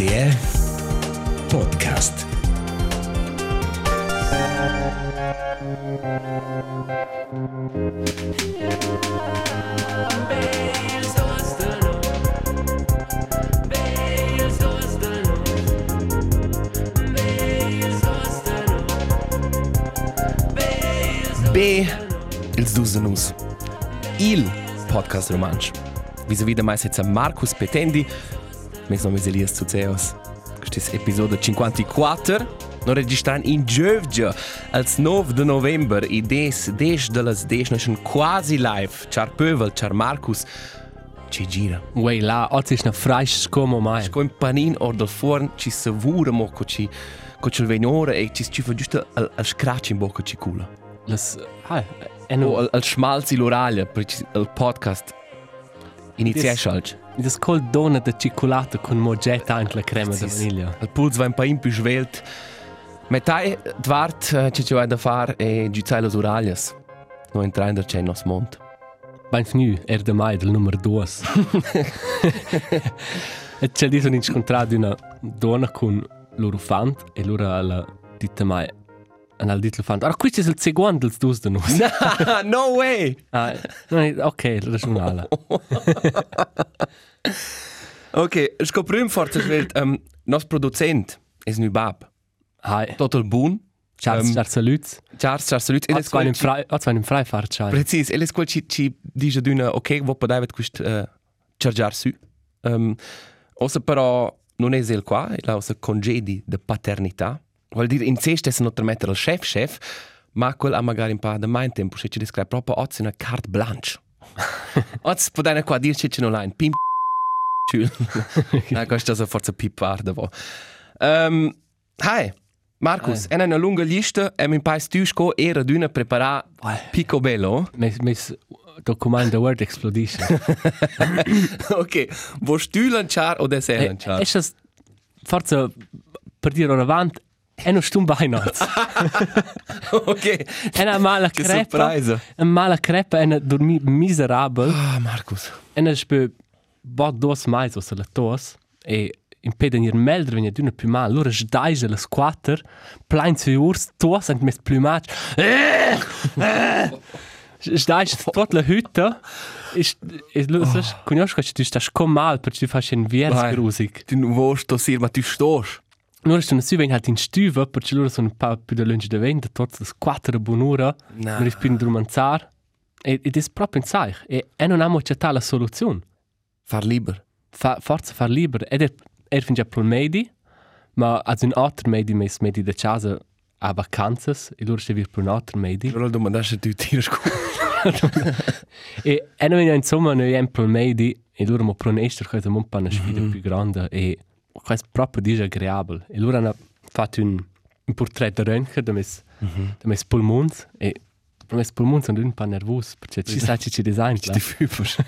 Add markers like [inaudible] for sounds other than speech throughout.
RTR Podcast. B. Ils Dusenus. Il podcast romansch. Vis vida mais jetzt Markus Petendi. Mes nomes Elias Zuzeos. Questo è episodio 54. Noi registriamo in Giovgia, al 9 di novembre, e des, des de las des, noi siamo quasi live. Ciao Pövel, ciao Markus. Ci gira. Uai, là, oggi è una fresh come mai. Sco in panin or del forn, ci savura mo, co ci, co ci venore, e ci ci fa giusto al, al scratch in bocca ci cula. Las, ah, è O no, al, al schmalzi l'oralia, per ci- il podcast. Inizia schalch. Das col dona de cioccolata con mogetta anche la crema di vaniglia. Il puls va un po' in più svelt. Metai, Dvart, ci ci vai da fare e giuzzai le oraglias. Noi entrando c'è il nostro monte. Ben fnu, er de mai del numero 2. [laughs] e c'è lì sono incontrato una donna con loro fan e loro alla dita mai hanno detto al fan. Allora, questo è il secondo del dus de nos. [laughs] no way! [laughs] ah, no, ok, ragionala. [laughs] Ok, scoprim forse svelt. Um, nos producent es nu bab. Hai, Total bun. Charles, Ähm, Charles, salut. Charles, Charles, salut. Hat zwar im frei, hat zwar im Freifahrt schei. Precis, e le quel ci ci dice d'una ok, vo podai vet quist uh, chargiar su. Um, ossa però non è el qua, è la ossa congedi de paternità. Vuol dire in se stessa non mettere il chef chef, ma quel ha magari un po' da mai tempo, se ci descrive proprio oggi una carte blanche. [laughs] oggi podai qua dirci che non line pim [laughs] Ciul. [laughs] Na, questo è forse pipar da vo. Um, hi, Markus, è una lunga lista e mi pais tu sco era d'una preparare picobello. Mes, mes documento Word Explosion. ok, vuoi tu lanciare o de se E lanciare? es ist forse per dire avanti è non stum bainaz. [laughs] ok, È una mala sorpresa. Una mala crepa è una dormi miserabile. Ah, Markus. E non spe bot dos mais o se la tos e impeden ihr melder wenn ihr dünne più mal. Lura sdaige le squatter, plein zu urs, tos und mes plumage. Sdaige tot la hütte. Ist, ist, ist, conosco che tu stas com mal, perché tu fai un viers Vai. grusig. Du vuoi tossire, ma tu stos. Loro sono su ven halt in stuva, perché loro sono un po' più da lunge da vento, tot das quattro bonura, No. non rispin drumanzar. E ed è proprio in sai, e e non amo c'è la soluzione. Far liber. Fa, forza far libero. Ed è er finge pro medi, ma ad un altro medi mes medi de casa a vacanzas, e loro se vir pro un altro medi. Allora domandare se tu tiri scu. e e noi insomma noi em pro medi, e loro mo pro un ester cosa un po' una sfida più grande, e questo proprio disagreabile. E loro hanno fatto un, un portrait de Röntgen de mes, de mes pulmons, e mes pulmons sono un po' nervosi, perché ci sa ci ci design. Ti füfers. [laughs]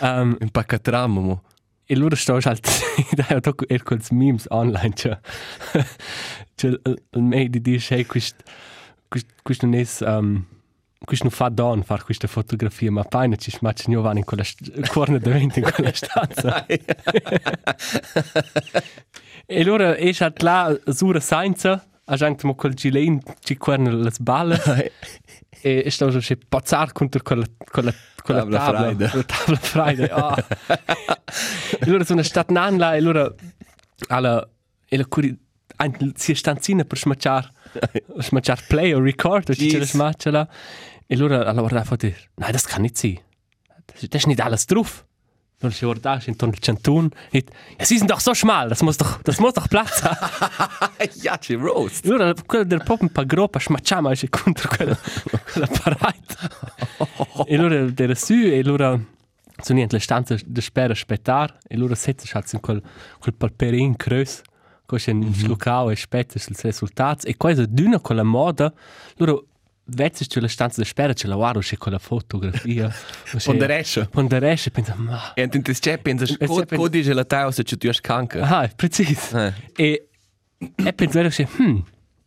Um, Un paccatrammo, mo. E loro sto halt [laughs] da ho tocco er quels memes online cioè [laughs] cioè il il medi dice hey quist quist quist non è um quist non fa don far questa fotografia ma poi ci smacci io van in quella st- corner davanti in quella stanza e loro è halt là sura scienza a gente mo quel gilein ci querne le balle e so se pazzar contro quella quella quella Tavola tavola fraida. quella tavola fraida ah e loro sono stati nan là e loro alla e la curi ein si stanzina per smacciar smacciar play o record o ci c'è la Jeez. smaccia là e loro alla guarda fa dir. Nein das kann nicht sein. Das, das ist nicht alles drauf. Und sie war da in Tunnel Chantun. Et ja sie sind doch so schmal das muss doch das muss doch Platz haben. [laughs] Ja, ci roast. allora quello del proprio un po' groppa smacciama e contro quella quella parata e allora era su e allora sono in le stanze de spera aspettar e allora sette schatz in quel quel palperin creus così in slucao e aspetta sul risultato e cosa d'una con la moda allora vezzi tu le stanze de spera ce la guardo c'è con la fotografia Ponderesce. ponderesce pensa ma E antes c'è, pensa, E co c'è, pensa- co dice la tao se ci tu es canca. ah preciso Eh. E, e pensare che, hmm,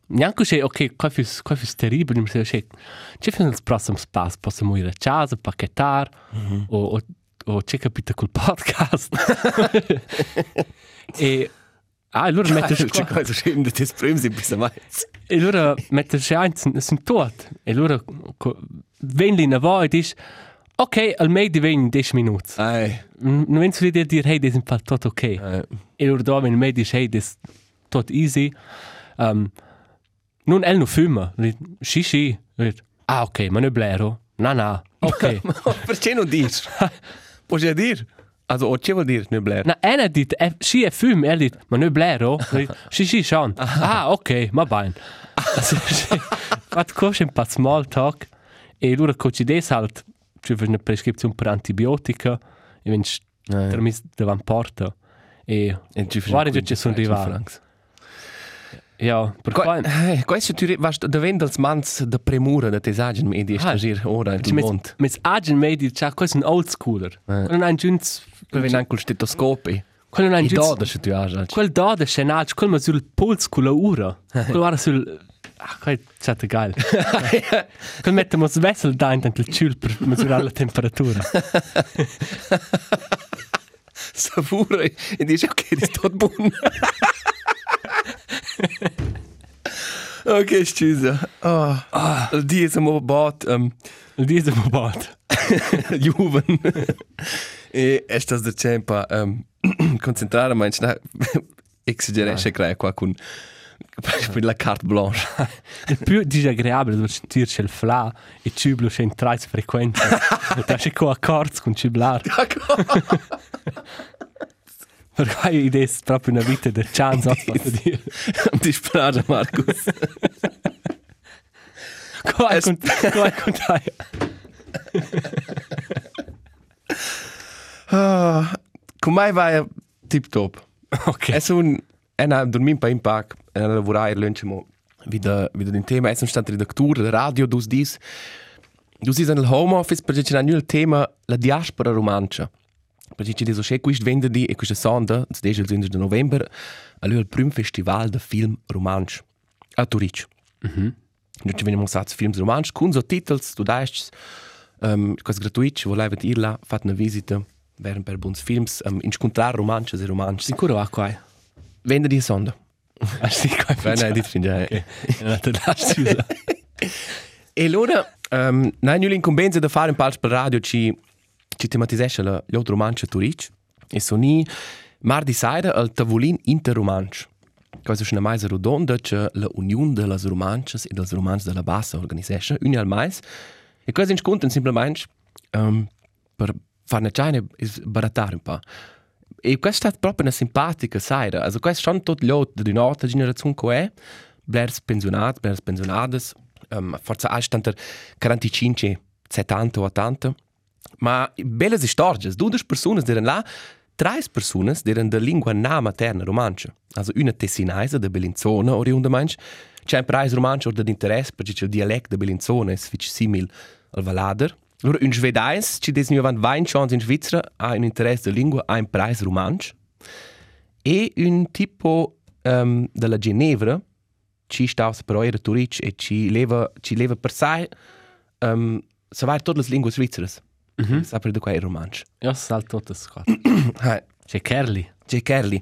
neanche se, ok, qua fu, qua terribile, ma se, c'è fino al prossimo passo, possiamo ir a casa, pacchettar, o, o, o c'è capito col podcast. [laughs] E allora mette C'è cosa scemo di spremsi bis mai. E allora mette se eins sind tot. E allora wenn li na voi dis Ok, al mei di ven 10 minuti. Ai. Non vengo a dire, hey, das ist tot ok. E allora da, wenn mei dis, hey, das tot easy. Um, nun el no fuma. Sì, sì. Ah, ok, ma non è blero. No, no. Ok. Perché non dici? Puoi già dire? Also, o che vuol dire, ne en ha dit, eh, sì è fum, er dit, ma non è blero? Sì, sì, schon. Ah, ok, ma bene. Fat cosce un po' small talk. E allora coci des halt, ci fai una prescrizione per antibiotica, e venci Eh. termis davanti porta. E E ci guarda già ci sono arrivati. Ja, per qua... Eh, questo tu vas da vendels mans da premura da tesagen medi Ah. stagir ora in Ci met, mont. met agen medi, c'ha questo un old schooler. Eh. Quello non giunts... Per venire anche col stetoscopi. Quello non I giunts... doda se tu hai. Quel da de scenaggi, quel ma sul puls con la ura. Quel guarda sul... Ah, quel c'è geil. quel mette mo svessel da in il ciul per misurare la temperatura. Savura e dici ok, di sto buon. Ok, scusa. Oh, il dia siamo bot um, Il diese mo bat. [laughs] Juven. e estas da tempa um, concentrare [clears throat] ma na exigeresce crea qua con per la carte blanche. [laughs] Il più disagreabile è sentirci il fla e ciblo c'è in tre frequenze. E ti c'è co accords con ciblar. [laughs] Per qua idea è proprio una vita del chance, posso dire. Ti Marcus. È Es- con qua è con te. Ah, Come vai tip top? Ok. Es un ena dormim pa in pak, ena lavorai lunchemo wieder wieder den Thema es stand redaktur radio dus dis dus dis en el home office perché c'è il tema la diaspora romancia perché c'è deso c'è quist venerdì e questa sonda il 10 il 15 di novembre a lui il prim festival de film romansch a Turic mhm Noi ci veniamo sats films romansch con so titels du daist um, quasi gratuit voleva ir là fat una visita wären per bons films um, incontrar romanches e romansch Sicuro a qua. venerdì e sonda Ah, sì, qua è Nein, nein, dit finde ich. Ok. Non te lasci usare. E allora, um, io l'incombenza da fare un po' per radio ci, ci tematisce la l'altro romancio Turic e sono ni mardi sera al tavolin interromancio. Cosa è una mais rotonda che la unione delle romances e dels romans della bassa organizza una al mais e cosa in sconto semplicemente um, per fare una cena e barattare un po'. E questa è proprio una simpatica sera. Also, questo tutti gli altri di un'altra generazione che è. Blers pensionati, blers pensionadas. Um, forse anche tanto 45, 70, 80. Ma belle storie. Due persone erano là. Tre persone di lingua na materna romancia. Also, una tessinaise di Bellinzona, o riunde manch. C'è un paese romancia o di interesse, perché il dialetto di Bellinzona è simile al Valader. Allora, un svedais, ci desni avanti 20 anni in Svizzera, ha un interesse di lingua, ha un paese romancio. E un tipo um, della Ginevra, ci sta per eure Turic e ci leva, ci leva per sé, um, sapere tutte le lingue svizzere. Mm -hmm. Sapere di qua è romancio. Io salto tutto squat. Hai. C'è Kerli. J. Kerli.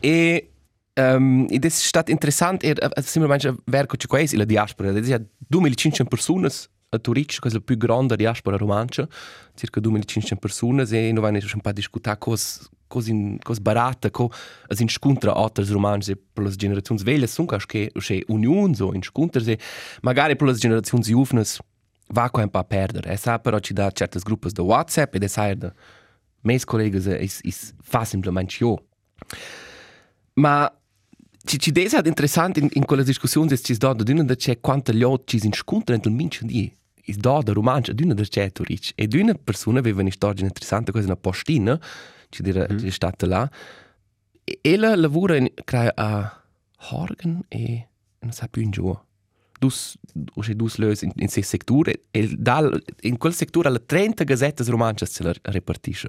E, um, ed è stato interessante, e uh, semplicemente verco ci qua è la diaspora. È 2500 persone a Turic, che è la più grande diaspora romancia, circa 2500 persone, e noi abbiamo un po' discusso cos cos in cos barata co as in scontra altres romanze per las generazioni velle sun cas che che union so in scontra se magari per las generazioni juvnes va qua un po' a perdere. E sa però ci dà certe gruppi da WhatsApp e de sai da mes collegas is is fa semplicemente io. Ma ci ci desa interessante in, in quella discussione ci sta da d'una da c'è quanta gli altri si scontrano nel mincio di is da da romanzo d'una da c'è Turic e d'una persona aveva una storia interessante quasi una postina ci dire mm. è stata là. E ella lavora in crea a Horgen e non sa più in giù dus o c'è dus lös in, in se sector e dal in quel settore alle 30 gazzette romanze se la repartisce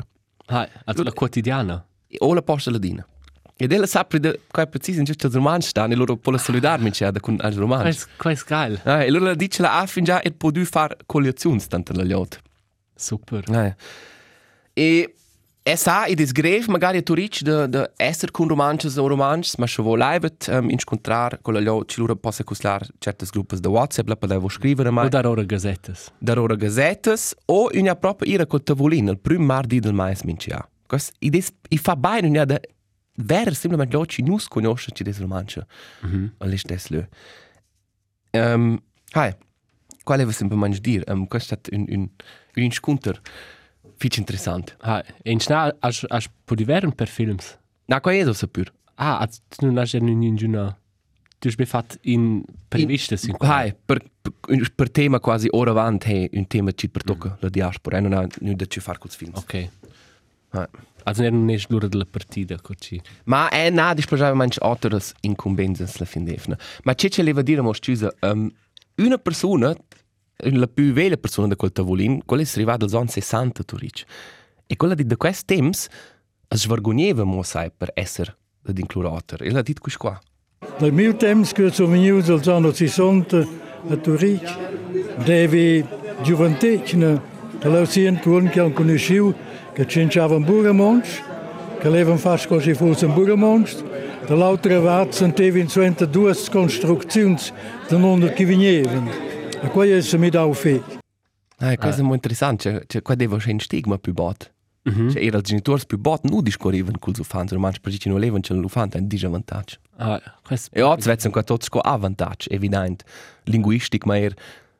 Ah, also la quotidiana. o la posta ladina ed ella sa da qua preciso in giusto il romanzo sta e loro può solidarmi c'è da con il romanzo quais geil. ah, e loro dice la affin già e può fare colazione tanto la lot Super. E E sa, id is grev, magari tu ric de, de esser con romances o romances, ma se vuoi leibet um, incontrar con la lio, ci lura possa cuslar certas gruppas de WhatsApp, la podevo scrivere O mai, dar ora gazettes. dar ora gazettes, o una propria ira col tavolin, il prim mardi del mais mincia. Quas, id is, i fa bene una de, ver simplement lio, ci nus conosce ci des romances, mm -hmm. all'est des lö. Um, hai, qual è sempre mangi dir? Um, questo è un, un, un incontro fitch interessant. Ah, in schnell, as, as podiveren per films. Na, qua è eso sapur. Ah, als tu non hast ja nun in Juna. Du hast befat in previstes in Hai, per, per, per tema quasi ora avanti, hey, un tema ci per tocca la diaspora, e non ha nulla da fare con i film. Ok. Hai. Also non è l'ora della partita, così. Ma è na, dispoggiava manche altre incumbenze la fin defna. Ma c'è ce leva dire, mo scusa, um, una persona, la più vecchia persona di quel tavolin, quella è arrivata agli anni 60, tu dici. E quella di da questi temps, vergogneva, mo sai, per essere l'inclurator. E l'ha detto questo qua. Nel mio temps che sono venuto agli anni 60 a Turic, devi gioventecne, da là si intorno che hanno conosciuto che c'era un burgemonst, che avevano fatto come se fosse un burgemonst, dall'altra parte sentivo in due costruzioni da non che venivano. E questo mi dà fatto. Ah, questo è molto interessante, cioè, cioè qua deve essere un stigma più bot. Mm -hmm. Cioè, era i genitori più bot, non discorrevano con gli ufanti, ma perché non avevano c'è l'ufante, è un disvantaggio. Ah, questo... E oggi vedono qua tutti con avantaggio, evidente, linguistico, ma er,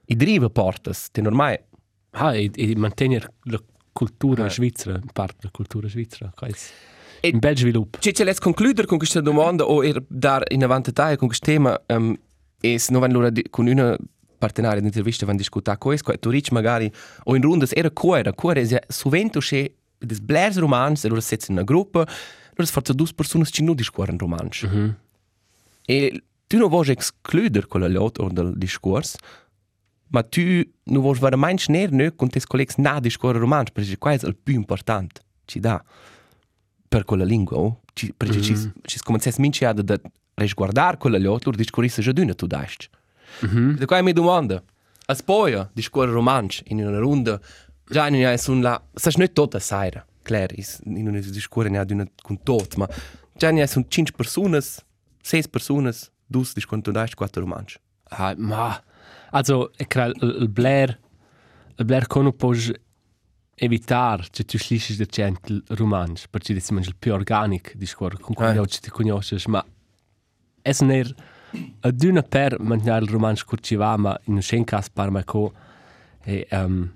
i driva portas, te normale, Ah, e, e mantenere la cultura Ah. svizzera, parte della cultura svizzera. Questo. E- Un bel sviluppo. C'è c'è let's concludere con questa domanda o er dar in avanti con questo tema um, e se non vanno di- con una partenaria d'intervista vanno discutere questo, tu dici magari o in rondas era cuore, cuore è sovente c'è des blers romans, allora siete in una gruppa, allora forse due persone ci non discorrono romans. Mm -hmm. E tu non vuoi escludere quella lot o del discorso, ma tu non vuoi veramente ner ne con tes colleghi na discorrere romans, perché questo è il più importante, ci dà per quella lingua, oh? ci, perché mm -hmm. ci, ci cominciamo a da, da resguardare quella lot, loro discorrisse già d'una tu dasti. Mm -hmm. Qua mi domanda, a spoia discorrere romans in una ronda, già in una sono la, sai non tutta sera, claro, is- in una discorre ne ha d'una con tot, ma già ne sono 5 persone, 6 persone, dus discorre tu dasti quattro romans. Ah, ma... Also, glaube, il Blair... Il Blair kann puoi evitare che tu schlisci da gente il romanzo, perché è il più organico di scuola, con cui Eh. oggi ti conosci, ma è non è ad una per mangiare il romanzo che ci va, ma in un scen caso per me co è um,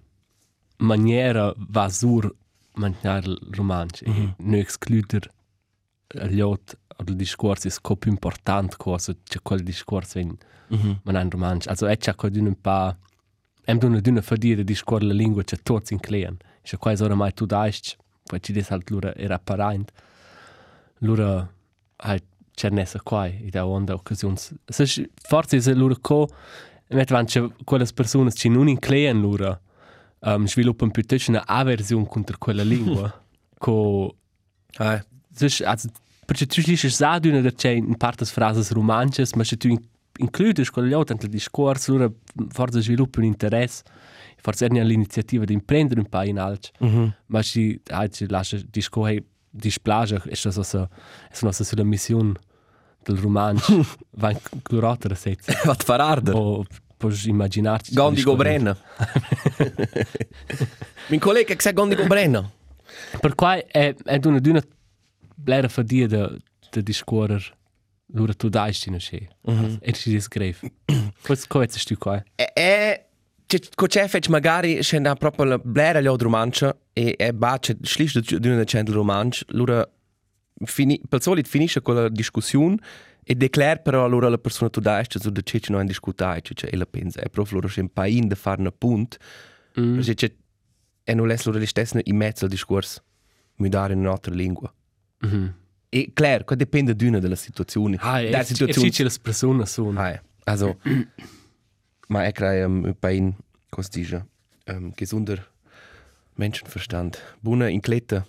maniera va sur mangiare il romanzo, mm -hmm. e non escludere gli altri il discorso è più importante cosa, c'è quel discorso in Mm -hmm. man ein romansch also et ja kodun un pa em dun dun fadire di scuola la lingua c'è tots in clean c'è quasi ora mai tu daist poi ci des halt lura era parent lura halt c'è nessa quai i da onda occasions se forse se lura co met van c'è quelle persone ci non in clean lura um, sviluppan piuttosto una aversione contro quella lingua co Ah, Dus, also, perché tu dici sa d'una da c'è in parte frases romances, ma se tu in, includis quelle altre nel discorso, allora forse sviluppi un interesse, forse è l'iniziativa di imprendere un po' in alto, mm -hmm. ma se ci lascia disco hey, displage, è so so è [laughs] so sulla missione del romanzo, va inclurata da sezza. Wat fararder. O puoi immaginarci. Gondi go brenna. [laughs] Min collega che sa gondi go brenna. Per qua è, è d'una d'una blera fadia da, da discorrer, allora tu dai in sé. Mm -hmm. E ci descrevi. Questo come è stu qua? E, e co c'è fec magari c'è na proprio la blera gli altri romanci e e bacia schlicht di una cent romanci, allora fini per solito finisce quella discussione e declara però allora la persona tu dai su da c'è non discutai, cioè e la pensa, è proprio loro c'è un pain da fare una punt. Mm. Perché c'è e non laisse loro le stesse in mezzo al discorso, mi dare in un'altra lingua. Mm -hmm. E claro, che dipende d'una della situazione. Ah, è, da è difficile le persone sono. Ah, ja. also, ma ich kriege um, bei Ihnen, was dice, um, gesunder Menschenverstand. Buona incletta,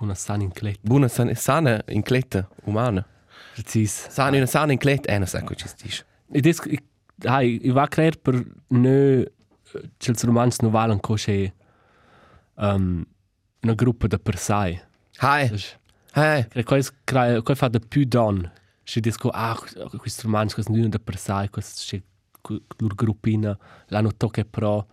Una sana in clet. buona san, sana incletta umana. Precis. Sana una sana incletta, eh, non sa cosa si dice. E des, i, hai, i va creer per ne, c'è il romanzo non valen cosce, um, una gruppa da persai. Hai, hai. E quai crea quai fa da più don. Si disco ah questo romanzo questo non da persai, questo c'è lur gruppina l'hanno tocche pro.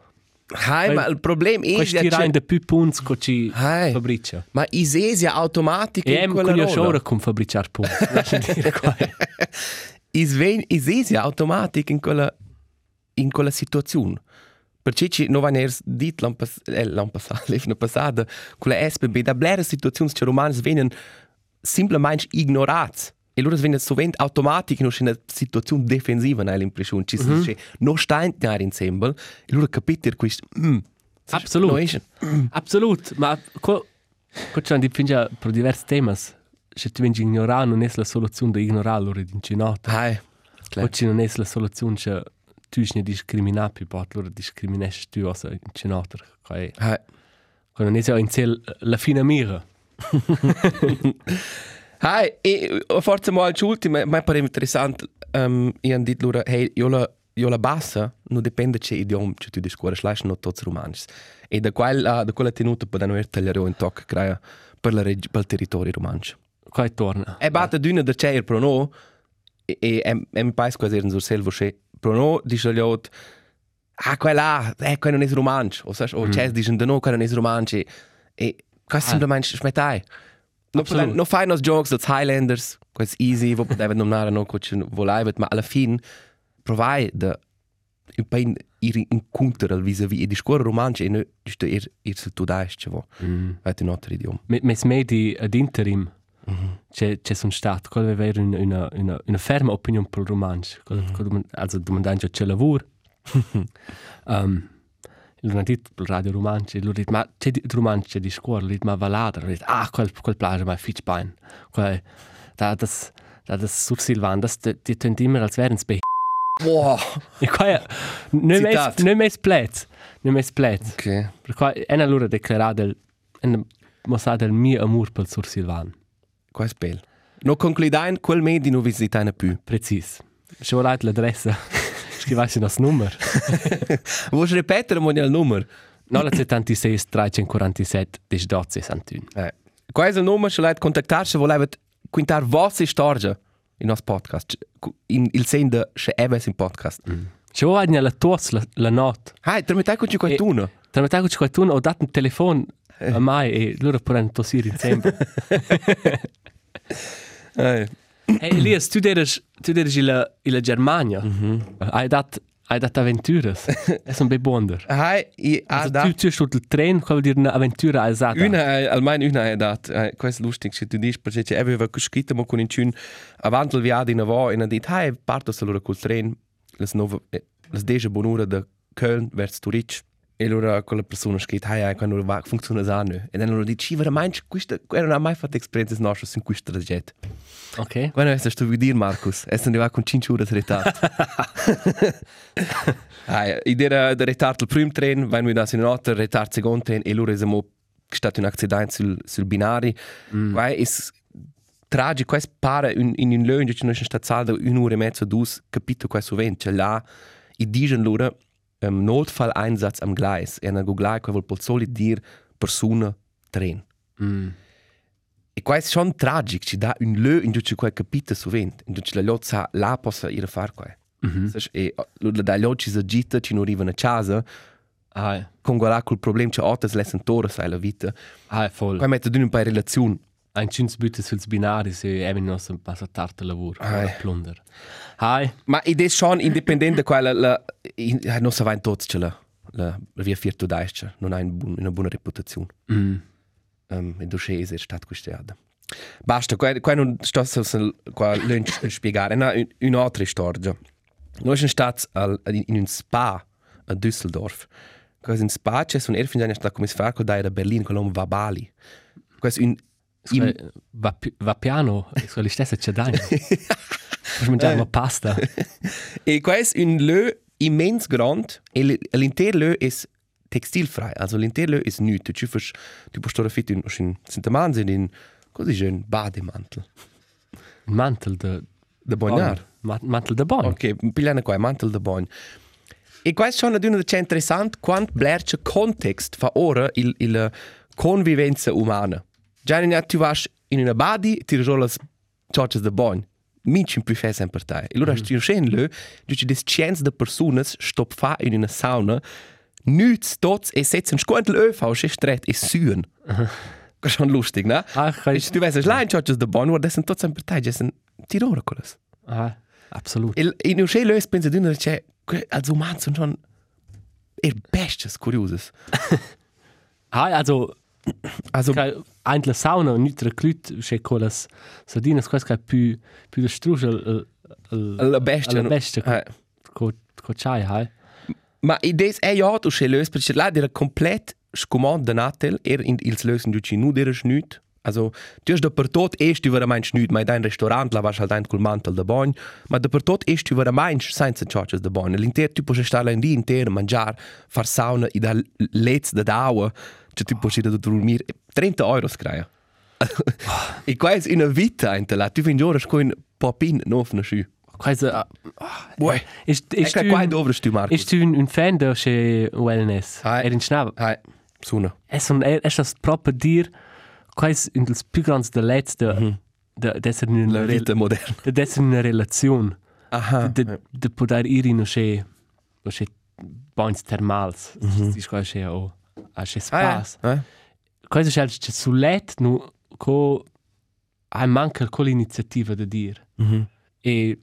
Hai, ma il problema è tira in da più punts co ci Hai. fabbricia. Ma isesia automatica E in quella con io roba. shora con punts. Lascia dire [laughs] quai. Isven isesia automatica in quella in quella situazione. Perché ci non va ners dit l'an pas eh, l'an passato, l'anno passato, con la SBB da blera situazioni che romani venen semplicemente ignorati. E loro vengono sovente automatici in una situazione difensiva, hai l'impressione. Ci si dice, non stai insieme, e loro capiscono questo. Mm, Absolut. No, ist- [clears throat] Absolut, ma co co c'han di fingia per diversi temas. Se tu vengi ignorare non è la soluzione da ignorare loro di incinata. Hai, O ci non è la soluzione se tu ne discrimina più pot loro discriminesci tu o se incinata. Quai hai. quando non è in sé la fine mira. [laughs] [laughs] E uh, forse mo als ultime, ma pare interessant, um, io han dit loro, hey, io la, io la bassa, non dipende c'è idiom che tu discorri, lasci non tutti romani. E da quella, da quella tenuta potranno aver tagliare un tocco, crea, per, la reg- per il territorio romano. Quai torna. E batte d'una da c'è pro no, e, e, e, e mi pare quasi in sul selvo c'è, pro no, dice gli altri, ah, quella, eh, quella non è romano, o sai, o c'è, dicono, da no, quella non è romano, e, quasi semplicemente smettai. No, Absolut. no fai nos jokes als Highlanders, quasi easy, wo poteva nominare no coach volaivet, ma alla fin provai da un po' in ir incontro al vis-à-vis e discorre romanci e no giusto ir ir se tu dai che vo. Mm. Vai un altro idioma. Me mes medi ad interim. C'è c'è son stat, quello avere una una una una ferma opinione per il romanzo. Quello also domandando c'è lavoro. [laughs] um, il non dit per radio romanzo, lui dit ma c'è di romanzo c'è di scuola, lui dit ma valada, lui dit ah quel quel plage ma fitch bein. Quel da das da das sur Silvan, das die tend immer als wären spe. Wow. E qua non mes non mes plets, non mes plets. Okay. Per qua è una loro declarata del en mossa del mio amor per sur Silvan. Quasi bel. No concludain quel medi no visitai più. Precis. Se volete [laughs] l'adressa, scrivete il nostro numero. [laughs] Vuoi ripetere mo il numero? 976 347 18 61. Eh. Quasi il numero se leit contattar se volaivet quintar vostra storia in nos podcast. In il sen de se eves in podcast. Se volete la tos la, la notte, Hai, termitai con ci qualcuno. tramite che qualcuno ho dato un telefono a mai e loro potranno tossire insieme. [laughs] Eh. Hey Elias, tu eres tu eres in la, in la Germania. Hai dat hai dat avventuras. è [laughs] un bel wonder. Hai, i ha Also, da tu tu sul tren, come dire una avventura esata. una almeno una è dat. Questo è lustig se tu dici perché c'è aveva scritto mo con in cun avanti il viaggio in avo e ha detto hai parto allora col tren les nove les dece bonura da Köln verso Zurich. E allora quella persona scritto hai hai quando va funziona sano. E allora dice ci veramente questa non ha mai fatto esperienze nostre in questo tragetto. Ok. Quando è stato dire Marcus? È arrivato con 5 ore di ritardo. ah, idea del ritardo il primo treno, vai noi da in un altro ritardo secondo treno e loro siamo stati un accidente sul, sul binario. Mm. Guai, è tragico, questo pare in, in un luogo che noi siamo stati un'ora e mezza, due, capito questo vento. Cioè là, i dicono loro um, Notfalleinsatz am Gleis. E hanno gleich, che vuol solo dire persona, treno. Mm. E questo è schon tragico, ci dà un lö in cui quel capito sovente, in cui la lot sa la possa ir far qua. Mhm. E lo da lot ci sa gita, ci non arrivano a casa, Ah, con guarda col problema che ottes lessen tora sai la vita. ah, voll. Qua mette d'un un paio relazione. Ein schönes Bütte sul binari se eben noch so ein paar tarte lavoro. Ai. Plunder. Hi. Ma ed è schon indipendente quella la in, eh, non sa va in tots la la via firto daisce, non ha un bun, una buona reputazione. Mm. Um, e dosce è stato questiata. Basta, qua, qua non sto a spiegare, un, un'altra storia. Noi siamo stati in, un spa a Düsseldorf. Questo in spa c'è un erfin già stato come fa da Berlino con l'uomo Vabali. Questo un Im va, va piano, so li stesse dai. Posso mangiare una pasta. e questo un lö immens grand e l- l'intero lö è textilfrei, also l'intero lö è nude. Tu fas tu puoi stare fit in in Sintermann in così c'è un bademantel. Un mantel de Da bagnar. Ma- mantel de bon. Ok, pigliano qua, mantel da bagno. E questo è una una interessante quanto blerce context fa ora il, il convivenza umana. Già in tu vas in una badi, ti ciocce de bagno. Minci in più fai sempre te. E allora mm. sti scen le, dici des cienz de personas stop fa in una sauna, nüts tots e setzen squantel öf aus stret e süen. Das [laughs] ist schon lustig, ne? Ah, ich. Du weißt, es lein ciocce de bagno, das sind tots sempre te, das sind tirore quellas. Ah, absolut. E in un scen le pensa d'una che als umans sind schon er bestes curioses. [laughs] Ah, also, Also ein la sauna und nicht der Klüt, c'è quelles sardinas, quasi che più più der Strusch al al la bestia. al beste co co chai, hai. Ma idees è ja tu che lös, perché la der komplett scumant de natel er in ils lösen du nu der schnüt. Also du hast da per tot erst über mein schnüt, mein dein Restaurant la was halt ein col mantel de bagn, ma da per tot erst über mein senza charges de bagn. L'inter tu puoi stare in di intero mangiar, far sauna e da letz de daua, cioè [laughs] tu puoi da dormir 30 euro scraia. e qua è una vita in la tu fin ora sco in popin no na schu. Quasi Buoi. ist Ist ist du qua dovre tu Marcus. ist du un fan der che wellness. Er in Schnab. Hai, suna. Es un er das proper dir quasi in das più grands de letzte de desser in La una vita moderna. de desser in una relazione. Aha. de de poder ir in che no che banhos termals. Das ist quasi o a che spas. Ah, ja. Quasi c'è c'è sulet no co hai manca con l'iniziativa da dir. Mhm. E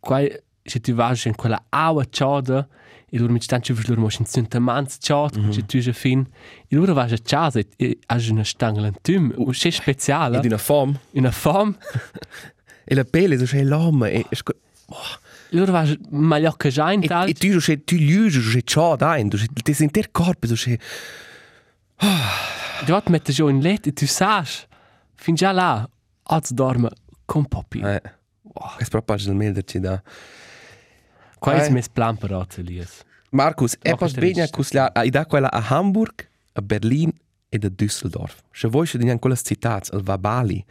qua se tu vas in quella aua ciada e loro mi stanno ci loro mo in sunta mans ciad Mhm. che tu già fin e loro vas a casa e hai una stangla in tum o c'è speciale Ed una fam. una fam E la pelle so c'è l'uomo e e loro vas magliocca già in tal e tu so c'è tu liugi so c'è ciò dai, tu c'è ti senti il corpo so c'è dort mette già in let e tu sai fin già là az dorme con popi eh. Wow, è proprio del melderci da. qua è eh. mes plan per Elias Markus, e Noch pas bene trist. cusla a da quella a Hamburg, a Berlin e a Düsseldorf. Se vuoi se dinan quelle citats al Vabali,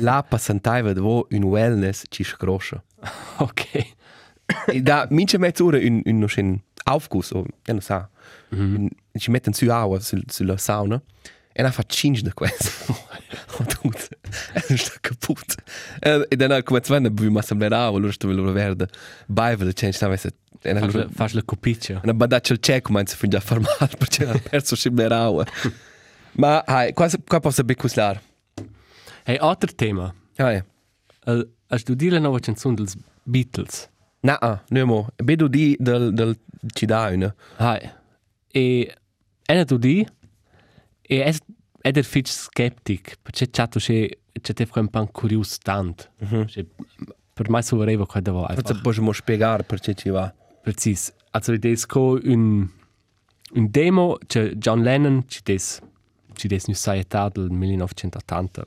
là passantaiva davo un wellness ci scroscia. ok Da mince mezz'ora un un no schön Aufguss, o ja non sa. Mm. Ci mettono su acqua sul, sulla sauna e la fa cinque da questo. [laughs] Oh, tut. E sta kaput. E, e dan come zwei ne bu ma sembrava allora sto veloce verde. Baiva da change sta messa. E allora la- fas la copiccia una badaccia al cieco ma si finge a farmare [laughs] perché ha perso sembrava. Ma hai, qua qua posso becuslar. hey altro tema Ah, ja. Al- Als du dir la nuova canzone dels Beatles Na, ah, nemo. Vedo di del del ci da una. Hai. E ena tu di e es ed er fitch skeptic, perché chato che che te fa un pan curious tant. Che per mai sovreva qua da va. Forse possiamo spiegare perché ci va. Precis. Also id es co un un demo che John Lennon ci des ci des nu saetà del 1980.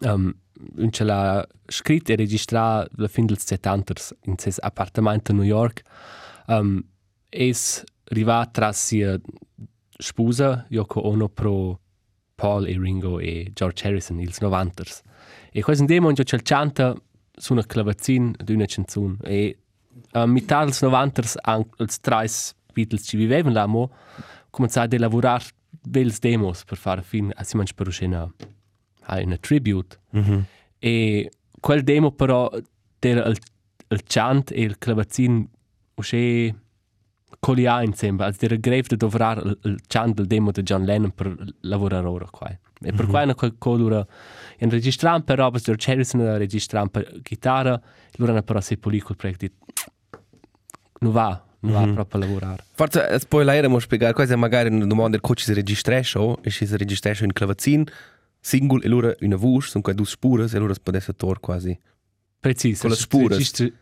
Um, un ce l'ha scritto e registrato la fin del 70 in ses appartamento a New York. Um, es arrivato tra sia sposa Yoko Ono pro Paul e Ringo e George Harrison ils 90 e questo un demo in cui canta su una clavazzin di una canzone e a metà dels 90 anche els tre Beatles ci vivevano là mo cominciare a lavorare bels demos per fare fin a si mangi per uscire a una tribute e quel demo però era il, il chant e il clavazzin uscì colia insieme als era greve di dovrare il, il chant del demo di John Lennon per lavorare ora qua. E per qua quel colura in registrare per roba George Harrison a registrare per chitarra loro hanno però se pulì quel progetto non va non va proprio a lavorare. Forse spoileremo spiegare, questa è magari una domanda che si registra show, e si registra in clavazzin, single e allora una voce, sono quelle due spure, e allora si può essere tor quasi. Preciso. Con le spure.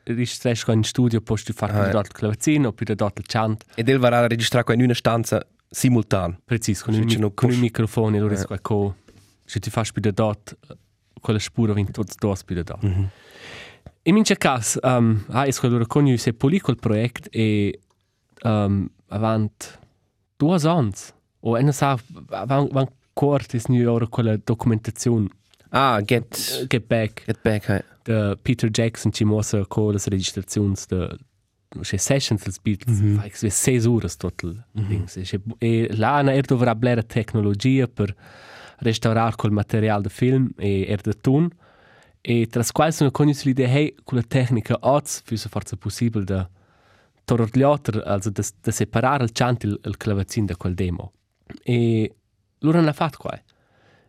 Registrasci in studio, poi tu fai Ah, ah, ja. il clavazzino, poi da il chant. E del va a registrare in una stanza simultan. Preciso, con, mi- non con push. microfono, allora Eh. è co... Se tu fai da dort, quella spura viene tutti dos da dort. Mm -hmm. In mince caso, um, ah, è quello che se pulì quel progetto e um, avant due anni, o e non sa, avant, avant corto è ora quella documentazione Ah, get, Get Back. get back, hey. de Peter Jackson ci mossa con le registrazioni de c'è sessions dels Beatles, mm -hmm. fa che sei ore total mm -hmm. e là na er dovrà blera tecnologia per restaurar col material de film e er de tun e tras quals sono cognis l'idea hey con la tecnica oz füsse forza possibile da toror l'altro also da, da separare il chant il, il clavecin da quel demo e loro hanno fatto qua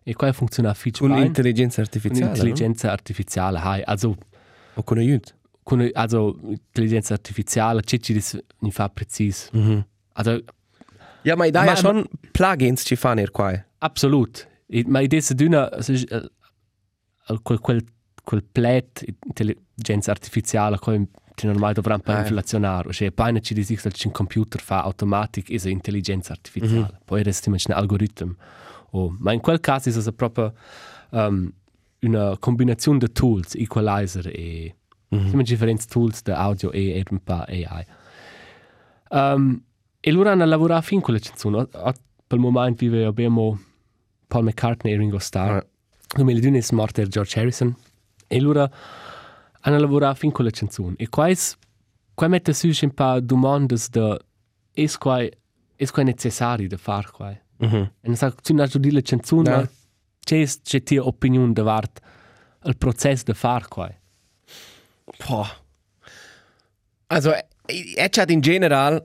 e qua funziona fitch Con intelligenza artificiale. intelligenza artificiale hai also O con aiuto. con also intelligenza artificiale c'è ci ni fa precis Mhm. also Ja, ma idea schon Plugins ci fanno er qua. absolut I, ma idea se d'una se uh, quel quel quel plet intelligenza artificiale come che normale dovranno per Ah. inflazionare cioè poi ci dici che il computer fa automatic è intelligenza artificiale Mhm. poi resta un algoritmo oh, ma in quel caso è proprio um, una combinazione di tools equalizer e Mhm. Siamo differenti tools di audio e, un po' AI. Um, e loro hanno lavorato fin con le canzoni. Per il momento vive abbiamo Paul McCartney e Ringo Starr. Ah. Nel 2002 è morto George Harrison. E loro hanno lavorato fin con le canzoni. E qua, qua mette su un po' di domande di qua, è necessario di fare qua. E Mhm. non so, tu non hai le canzoni, No. ma c'è, c'è tua opinione di il processo di fare qua. Boah. Also, è chat in general,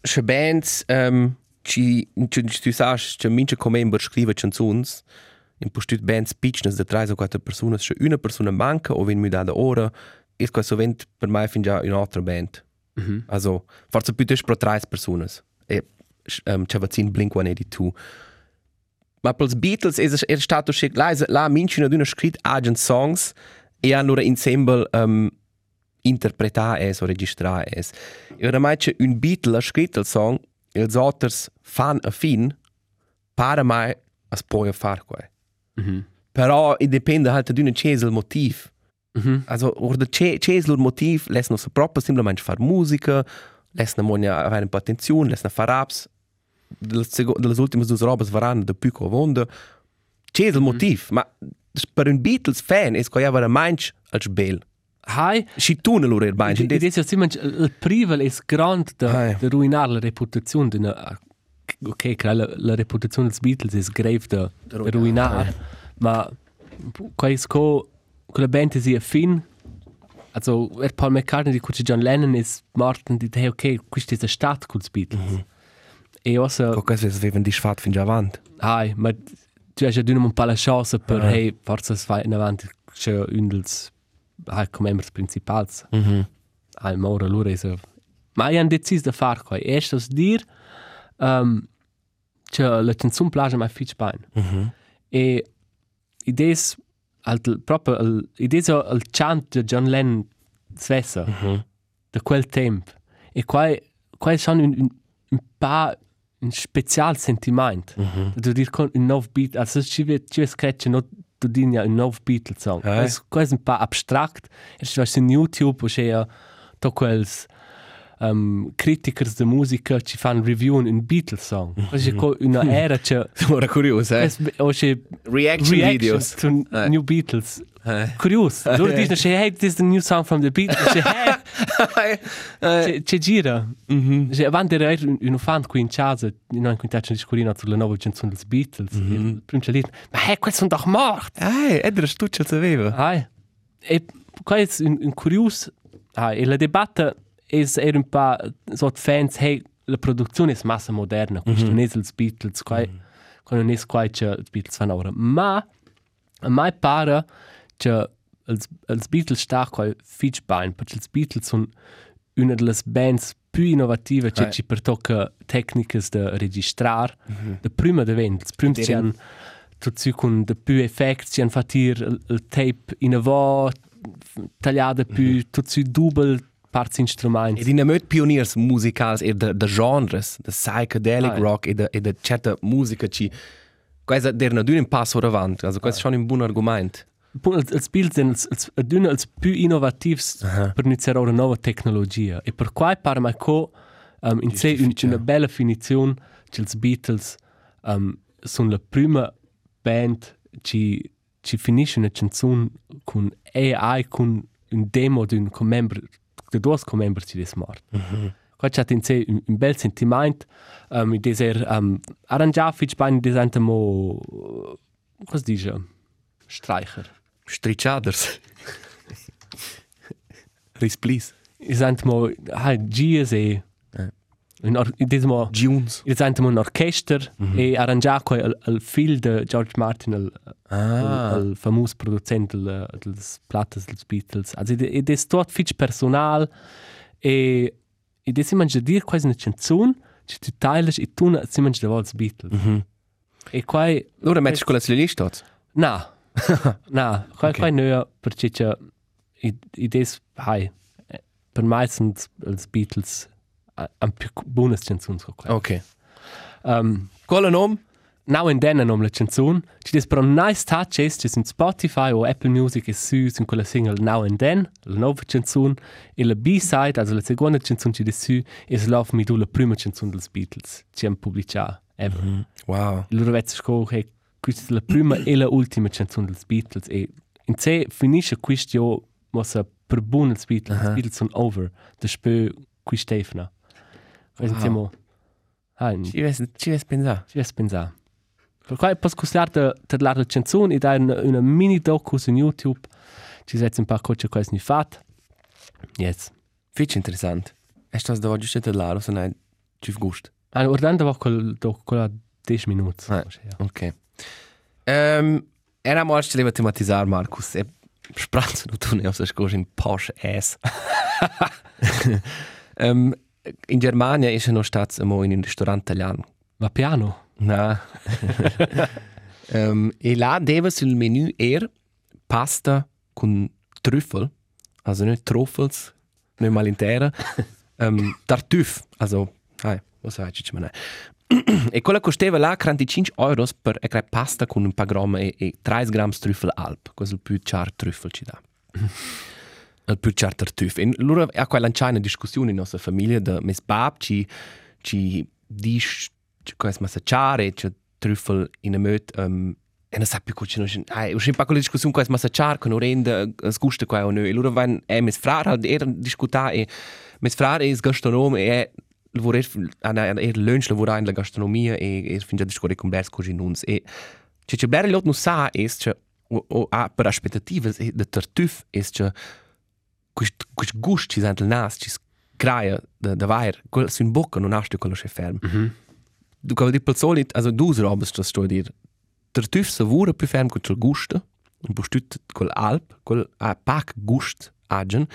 che bands, um, ci, ci, ci, tu sagst, che mince come member scrive canzons, in postut bands pitchnes de tre o quattro persone, se una persona manca o wenn mi da da ora, è questo sovent per me fin già un'altra band. Mhm. Also, forse più pro tre persone. E um, c'è vaccin Blink-182. Ma per i Beatles è, è stato scelto, là, là mince una scritto agent songs e hanno ora insieme um, interpretare es o registrare es. E oramai c'è un Beatle ha scritto il song, els autres fan a fin, para mai as poi a far qua. Mhm. Però dipende halt d'una c'è il motiv. Mhm. Also, oder c'è c'è il motiv, lass nos proprio semplicemente far musica, lass na monia avere un po' attenzione, lass na far raps. Delle ultime due robes varanno da più co vonda. C'è il motiv, ma per un Beatles fan è che avere manch als bel. Hai, Si tu ne loro banch. Ed è simmen il privel grande Ah, da, da ruinar la reputazione di una ok, che la, la reputazione dei Beatles è grave da, da ruinar, ma qua è co con la band è fin also er Paul McCartney di cui John Lennon è morto e dice ok, questo è la stadt con i Beatles e also Qualcosa che avevano di sfat fin già avanti. hai, ma tu hai già un po' la chance per Ah. hey, forse fai in avanti c'è un dels hai come membri principali Mm-hmm. al mora lura is ma i han decis de far coi est os dir um, che la canzun plaja mai fitch bain Mm-hmm. e al proprio idees al chant de John Lennon svessa Mm-hmm. de quel temp e qua qua schon un, un, un pa un special sentiment Mm-hmm. du dir con un nov beat also ci ve ci ve scratch no du din ja un nov Beatles song Ah, es quasi un pa abstrakt es was in YouTube o c'è to quels um, criticers de musica ci fan review un Beatles song quasi co una era c'è Ora curioso, eh? es o c'è Reaction, videos. to Eh. new Beatles Eh. curious loro dicono c'è hey this is the new song from the Beatles c'è hey c'è c'è gira Mhm. Cioè, avanti era un, fan qui in casa, noi in quintaggio di scorina sulla nuova canzone dei Beatles. Il primo c'è lì, ma hey, questi sono doch morti! Eh, del stuccio che sapeva. Ah, e qua è un, un curioso, ah, e la debatta è, è un po' so fans, hey, la produzione è massa moderna, questo non è Beatles, qua, qua non è qua che i Beatles fanno ora. Ma a me pare che i Beatles sta qua fitch bene, perché i Beatles sono una delle bands più innovative che ci pertocca tecniche da registrare. La prima da vendere, il primo ci hanno tutti con de più effetti, ci hanno fatto il, il tape in avò, tagliato più, tutti double parti strumenti. E di nemöt pioniers musicals e de, de genres, de psychedelic Ah, eh. rock e de, e de certa musica ci... Questa der na dün un passo avanti, also questo è schon un buon argomento. Punto, els Beatles sind els, els, aduna els più innovativs Aha. per iniziare una nuova tecnologia. E per quai pare mai co um, in sé un, una bella definizione che els Beatles um, sono la prima band ci, ci finisce una canzone con AI, con un demo di un membro de due comembri ci des mort. Mhm. Qua c'ha in sé un, bel sentiment, um, i deser um, arrangiar fitch bein desante mo was dice? Streicher. Stricciaders. Risplis. Isant mo ha gies e un or, desmo Dunes. isant mo un orchester mm -hmm. e arrangiar quei al, al fil de George Martin al, Ah. al, al famus producent del, dels plattes dels Beatles. Also ed è tot fitch personal e ed è si mangia dir quasi una canzone ci tu teiles e tu si mangia de vols Beatles. Mm -hmm. E quai Ora metti con la lista. na [laughs] na quai quai nö perché c'è ed è hai per mai sind als Beatles am più buonas canzoni so quai. Ok. Um, Qual nom? now and then nom la canzone ci des però nice touches ci sind Spotify o Apple Music e su sind quella single Now and Then la nuova canzone e la B-side also la seconda canzone ci des su e se love me do la prima canzone dels Beatles ci han pubblicato ever mm -hmm. Wow. loro vezzo sco che questa è la prima e la ultima canzone dels Beatles e in sé finisce questo mossa per buon els Beatles uh -huh. Beatles sono over da spö qui Stefana wow. siamo ah, Ci ves, ci ves pensare. ci ves pensare per cui posso consigliare te, te la canzone e dare una, mini docu su YouTube ci setze un po' cose che hai fatto yes Fitch interessant. È stato da oggi c'è là, se non ci gust. ah, guardando va col docu quella 10 minuti Ah. Ok. Um, era mal ci leva tematizzare Marcus e spranzo tu ne aus der Scosch in Porsche S. um, [laughs] in Germania ist noch statt in un restaurant italiano. va piano Na. um, [laughs] e là deve sul menù er pasta con trüffel, also nicht Truffels, nicht mal intera, [laughs] um, tartuffe, also, hai, was sagst du, man? e quella costava là 45 euro per e pasta con un paar grammi e, e 30 grammi trüffel alp, questo è il più char trüffel ci dà. [laughs] il più char tartuffe. E allora a quella c'è discussione in nostra famiglia da mes bab ci ci dice cosa massacciare, c'è trüffel in a möt um, e non sa più cosa non ai uscì un po' con la discussione cosa massacciare che non rende es gusta qua o no e allora van e mes frar halt er discuta e mes frar è gastronom e lavora ana er lunch lavora in la gastronomia e er finge discutere con bers così nuns e c'è c'è bere lot non sa è c'è o, o a per aspettative e de tartuf è c'è quist quist gust ci sant il nas ci graia da da vair quel sin bocca non hast du quello che ferm du kann dir pel solit also du robes das sto dir. Der tüf savura più ferm con il gusto un po stut col alp col a pac gust agen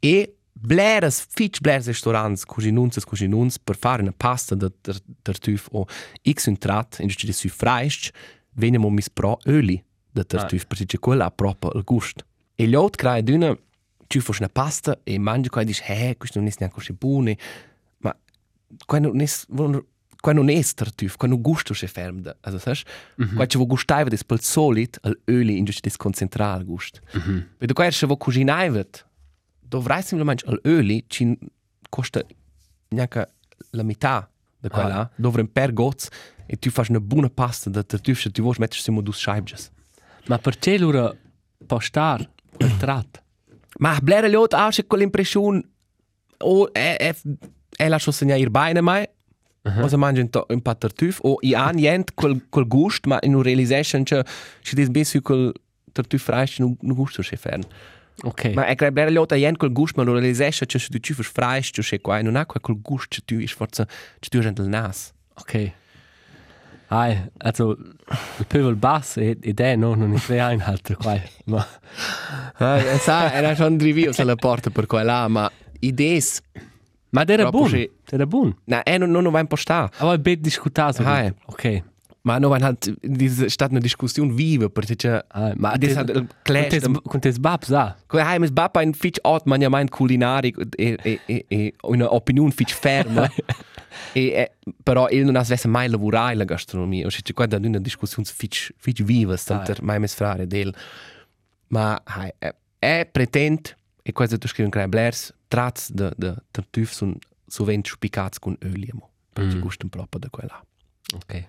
e bleres fitch bleres restaurants così nunzes così nuns per fare una pasta da der, der tüf o x un trat in ci su freisch veniamo mis pro öli da der Ah. tüf perché quella ha proprio il gust e gli altri crai d'una ci fos una pasta e mangi qua e dici eh questo non è neanche così buono ma qua non è qua non è tartuf, qua non gusto se ferm also sai, mm -hmm. qua ci vo gustaiva des pel solit al öli in just des concentral gust. Mm -hmm. Vedo qua se vo cucinaivet, dovrai semplicemente al öli ci costa neanche la metà da quella, ah. dovre un per goz e tu fai una buona pasta da tartuf, se tu vuoi mettere simo dus scheibjes. ma perché loro postar quel trat Ma blera lot auch schon quell'impressione o è è è la cosa ir bene mai cosa mangia un, to- un patartuf o i han niente quel quel gust ma in realization che ci dis ben su quel tartuf fresh non non gusto che fern. Ok. Ma è che blera lot ha quel gust ma non realization che tu fai fresh che qua non ha quel gust che tu is forza che tu gent il nas. Ok. Ai, also, il pövel bass e, è no, non è tre [laughs] einhalter qua. Ma, ah sa era schon drivio se la porta per quella ma idees ma era Proprio buon. sì. Era buon. na eh non non va impostare Aber il bet discutato. Ai. Ok. Ma no, man hat diese statt eine Diskussion viva perché Ai, ma das hat con clash tes, con tes babs, ah. Quei hai mes bappa in fitch art man ja mein culinari e e e e una opinion fitch ferma [laughs] e, e però il non ha svesse mai lavorare la gastronomia o c'è qua da una discussione fitch fitch viva stanter mai mes frare del ma hai è, è pretent e questo tu scrivi in blers trats de de tartuf sun sovent spicats con olio perché mm. gustan proprio da quella Ok.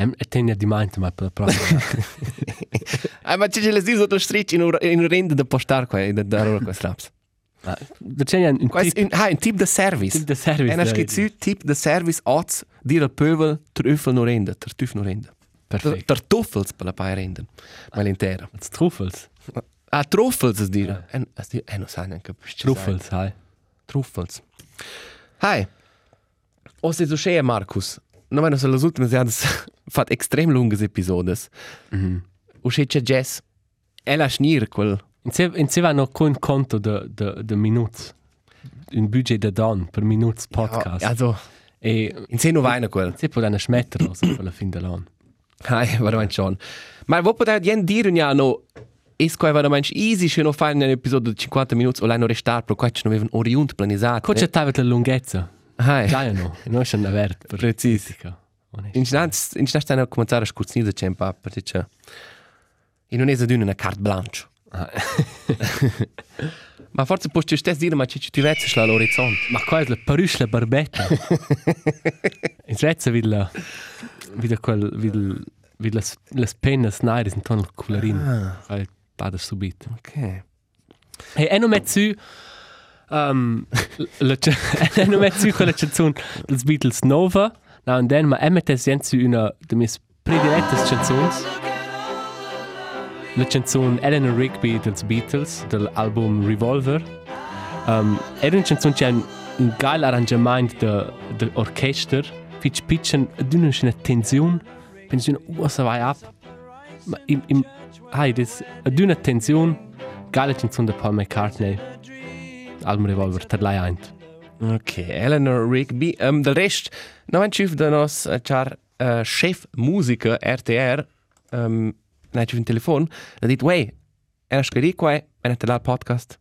Em, e tenia di mente, ma per la prossima. [laughs] Ah, ma c'è le zio sotto stretch in un in un rende da postar qua e da da ora qua straps Da c'è un Quais tip, un, ah, un tip de service. tip de service. En je zu tip de service ots dir al pövel trüffel no rende, tartüff no rende. Perfekt. Tartuffels per la pai rende. Ma l'intera. Als Truffels. Ah, truffels es dir. En es dir, eh no sai neanche. Truffels, hai. Truffels. Hai. O se so schee Markus. No wenn es las ultimas jadas [laughs] fat extrem lungas episodes. Mhm. O schee c'è jazz. Ella schnir quel In se, in se va no con conto de, de, de minuts. Un budget de don per minuts podcast. Also, E in se no vaina quel. se può dare smettere also per la fin dell'anno. Hai, veramente schon. Ma wo potete jen dire ja no es quai veramente easy se no fare un episodio di 50 minuti o l'hanno restar pro quai non avevano oriunt planisato. Cosa c'è la lunghezza? Hai. Già no, non c'è una vert per Precis. critica. In stanz in stanz stanno a cominciare a scurzare da cempa perché c'è e non è da una carte blanche. [laughs] Ma forse puoi ci stessi dire ma ci ci vezzi all'orizzonte. Ma qua è la paruscia barbetta. In Svezia vil la vil quel vil vil las las pennas nairis in tonal colorin. Fai pada subito. Ok. E non met su um la e non met su quella canzone dels Beatles Nova. Now and then ma e met es su una de mis predilettas canzons. La canzone Eleanor Rigby dels Beatles dell'album Revolver. Um, era una canzone che ha un, un geil arrangement de, de orchester. Fitch pitchen, d'una una tensione. Penso una usa vai ab. Ma im, im, hai, das, d'una tensione. Geile canzone de Paul McCartney. Album Revolver, ter lei eint. Ok, Eleanor Rigby. Um, del rest, no ein Schiff da nos uh, char uh, chef musica RTR um, nein, Schiff in telefon, da dit, wey, era scari quai, en te la podcast.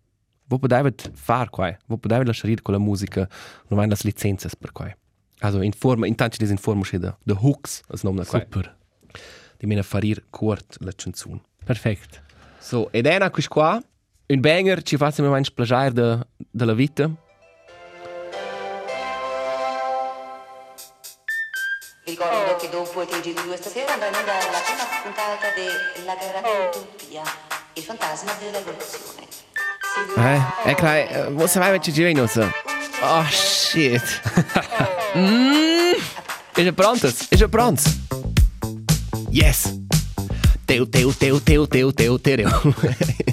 Wo podevet far quai? Wo podevet la scharir con la musica? Non vain las licences per quai. Also informa, intanto des informa sche de, de hooks, as nomna quai. Super. Di mena farir curt la canzun. Perfekt. So, ed ena quis qua, un banger, ci fa sempre manch plagiare de, de la vita. Vi ricordo che dopo i TG2 questa sera andrà in onda la prima puntata de La Grande Utopia, il fantasma dell'evoluzione. Eh, che, uh, você vai ci girare nossa. Oh shit. [laughs] mm. Ist er prontos? Ist er pronto? Yes. Teu, teu, teu, teu, teu, teu, teu.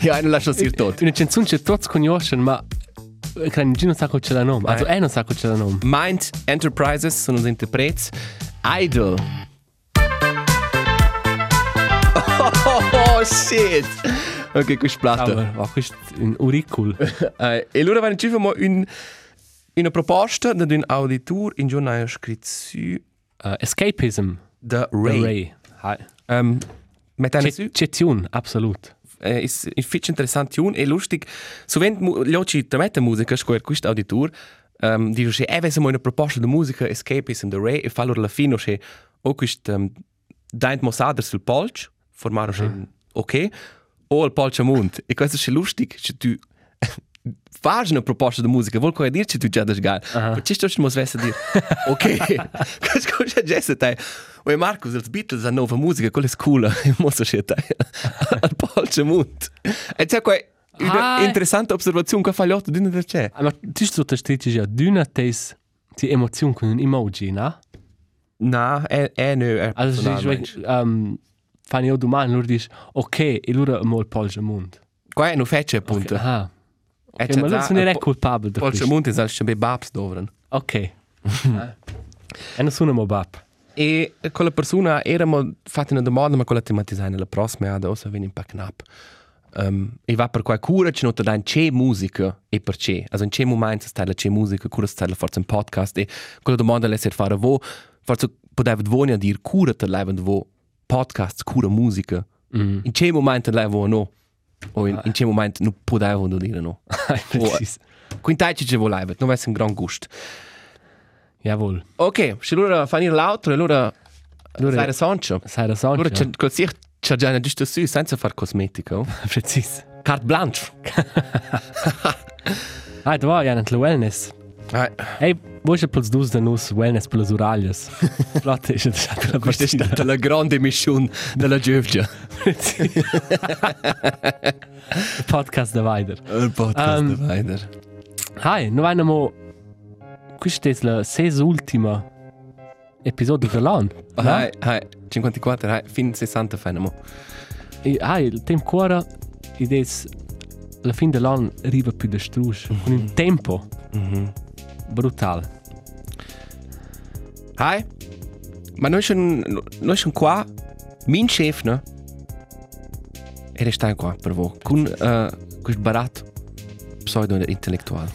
Ja, non lascio dir tot. Una canzone che tutti conoscono, ma che non sa come c'è la nome. Also, eh non sa come c'è la nome. Mind Enterprises sono os interpreti. Idol. Oh, shit. Ok, questo plato. Aber, ma questo è un auricul. E allora vanno ci famo un, una proposta da un auditor in giornale scritto su Uh, escapism. The The Ray. Ray. Hai. Um, C'è tune, absolut. Eh, is, is fitch interessant tun e lustig. Sovent mu, loci tramette musica scoer questo auditor, um, dice che eh, avesse una proposta di musica Escapism The Ray e fa loro la fine che o questo um, daint mosader sul polch, formare che ok, o il polch amunt. E questo è lustig, che tu faz una proposta de música, vou correr dir [laughs] se tu das gal. Mas isto hoje mos vesse dir. Ok. Quas coisa já se tai. Oi Marcos, os Beatles a nova qual é cool, moça che tai. Al polche munt. E c'è qua una Hai. interessante osservazione che falliotto di del c'è. Ma tu sto te stiti già d'una tes ti emozione con un emoji, no? Na, è è no, è Also, personalmente. ich um, fanno io domani, loro dici, ok, e loro mo il polge mund. Qua è no fece appunto. Ah. E Ok, c'è ma già- loro sono il i po- colpabili da Polche questo. munt è al chambe babs dovran. Ok. E non sono mo bab. E quella persona eravamo fatti una domanda, ma quella tematizzare nella prossima, ad ossa viene un po' knapp. Um, e va per qualche cura ci nota dan c'è musica e per c'è. Also in c'è momento sta la c'è musica, cura sta la forza un podcast e quella domanda l'essere fare vo, forse poteva voi a dire cura te leva vo podcast, cura musica. Mm. In c'è momento leva no. O in, in c'è momento non poteva dire no. Precis. Quintai ci voleva, non è un gran gusto. Jawohl. Ok, se allora fanno l'altro, allora Allora- sai la Sancho. Sai das an? Allora c'è così c'è già una giusta su senza far cosmetica. [laughs] oh. Precis. Carte blanche. [laughs] Da war ja nicht wellness. Vuoi che plus dus da nus wellness per le uraglias? Flotte, è stata la Questa è partita. la grande missione della Giovgia. Podcast da Weider. Il podcast Um, um, weiter. Hai, nu vainamo... Questa è la ses ultima episodio dell'anno. Hai, hai, 54, hai, fin 60 fenemo. E hai, il tempo cuore, è la fine dell'anno arriva più da strus. Con un tempo Mhm. Brutale. Hai, ma noi sono, noi sono qua, min chef, no? E restai qua per voi, con uh, questo baratto pseudo-intellettuale.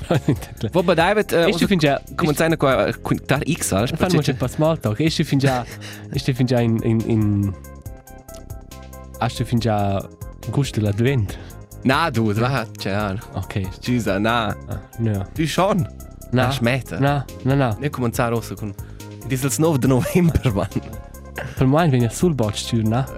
Wo bei David, uh, E sti fin già... cominciare qua contar X, allo Fanno un po' small talk. E sti fin già... [laughs] E sti fin già in... in, in Ah, sti fin già... Gusto dell'advent. Na, du, va, c'è, Ok. scusa, na, Ah, no. du schon. Na, Na, smetta. Na, na, na. Ne also con... Dit is il 9 de november, man. Per me viene sul bot stür, na? [laughs]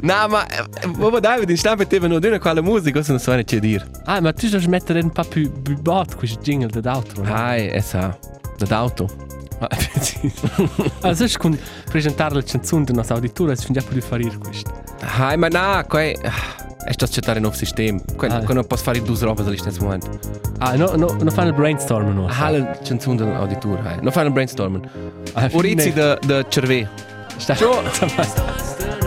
Na, ma, eh, wo bei David, in Stampe teve no d'una quale musica, cosa non so ne c'è dir. Ah, ma tu devi mettere un po' più, bot questo jingle dell'altro. no? Hai, essa, dall'auto. Ah, sì. [laughs] Allora, se con presentare la canzone del nostro auditore, si finge più di fare questo. Hai, ma na, qua è... È sta accettare un nuovo sistema. Qua Ah. non posso fare due robe allo stesso momento. Ah, no, no, non fanno il brainstorm, no? Ah, la canzone dell'auditore, hai. Non fare un brainstorming. Ah, Urizi fine. de, de cerve. Sta... [laughs]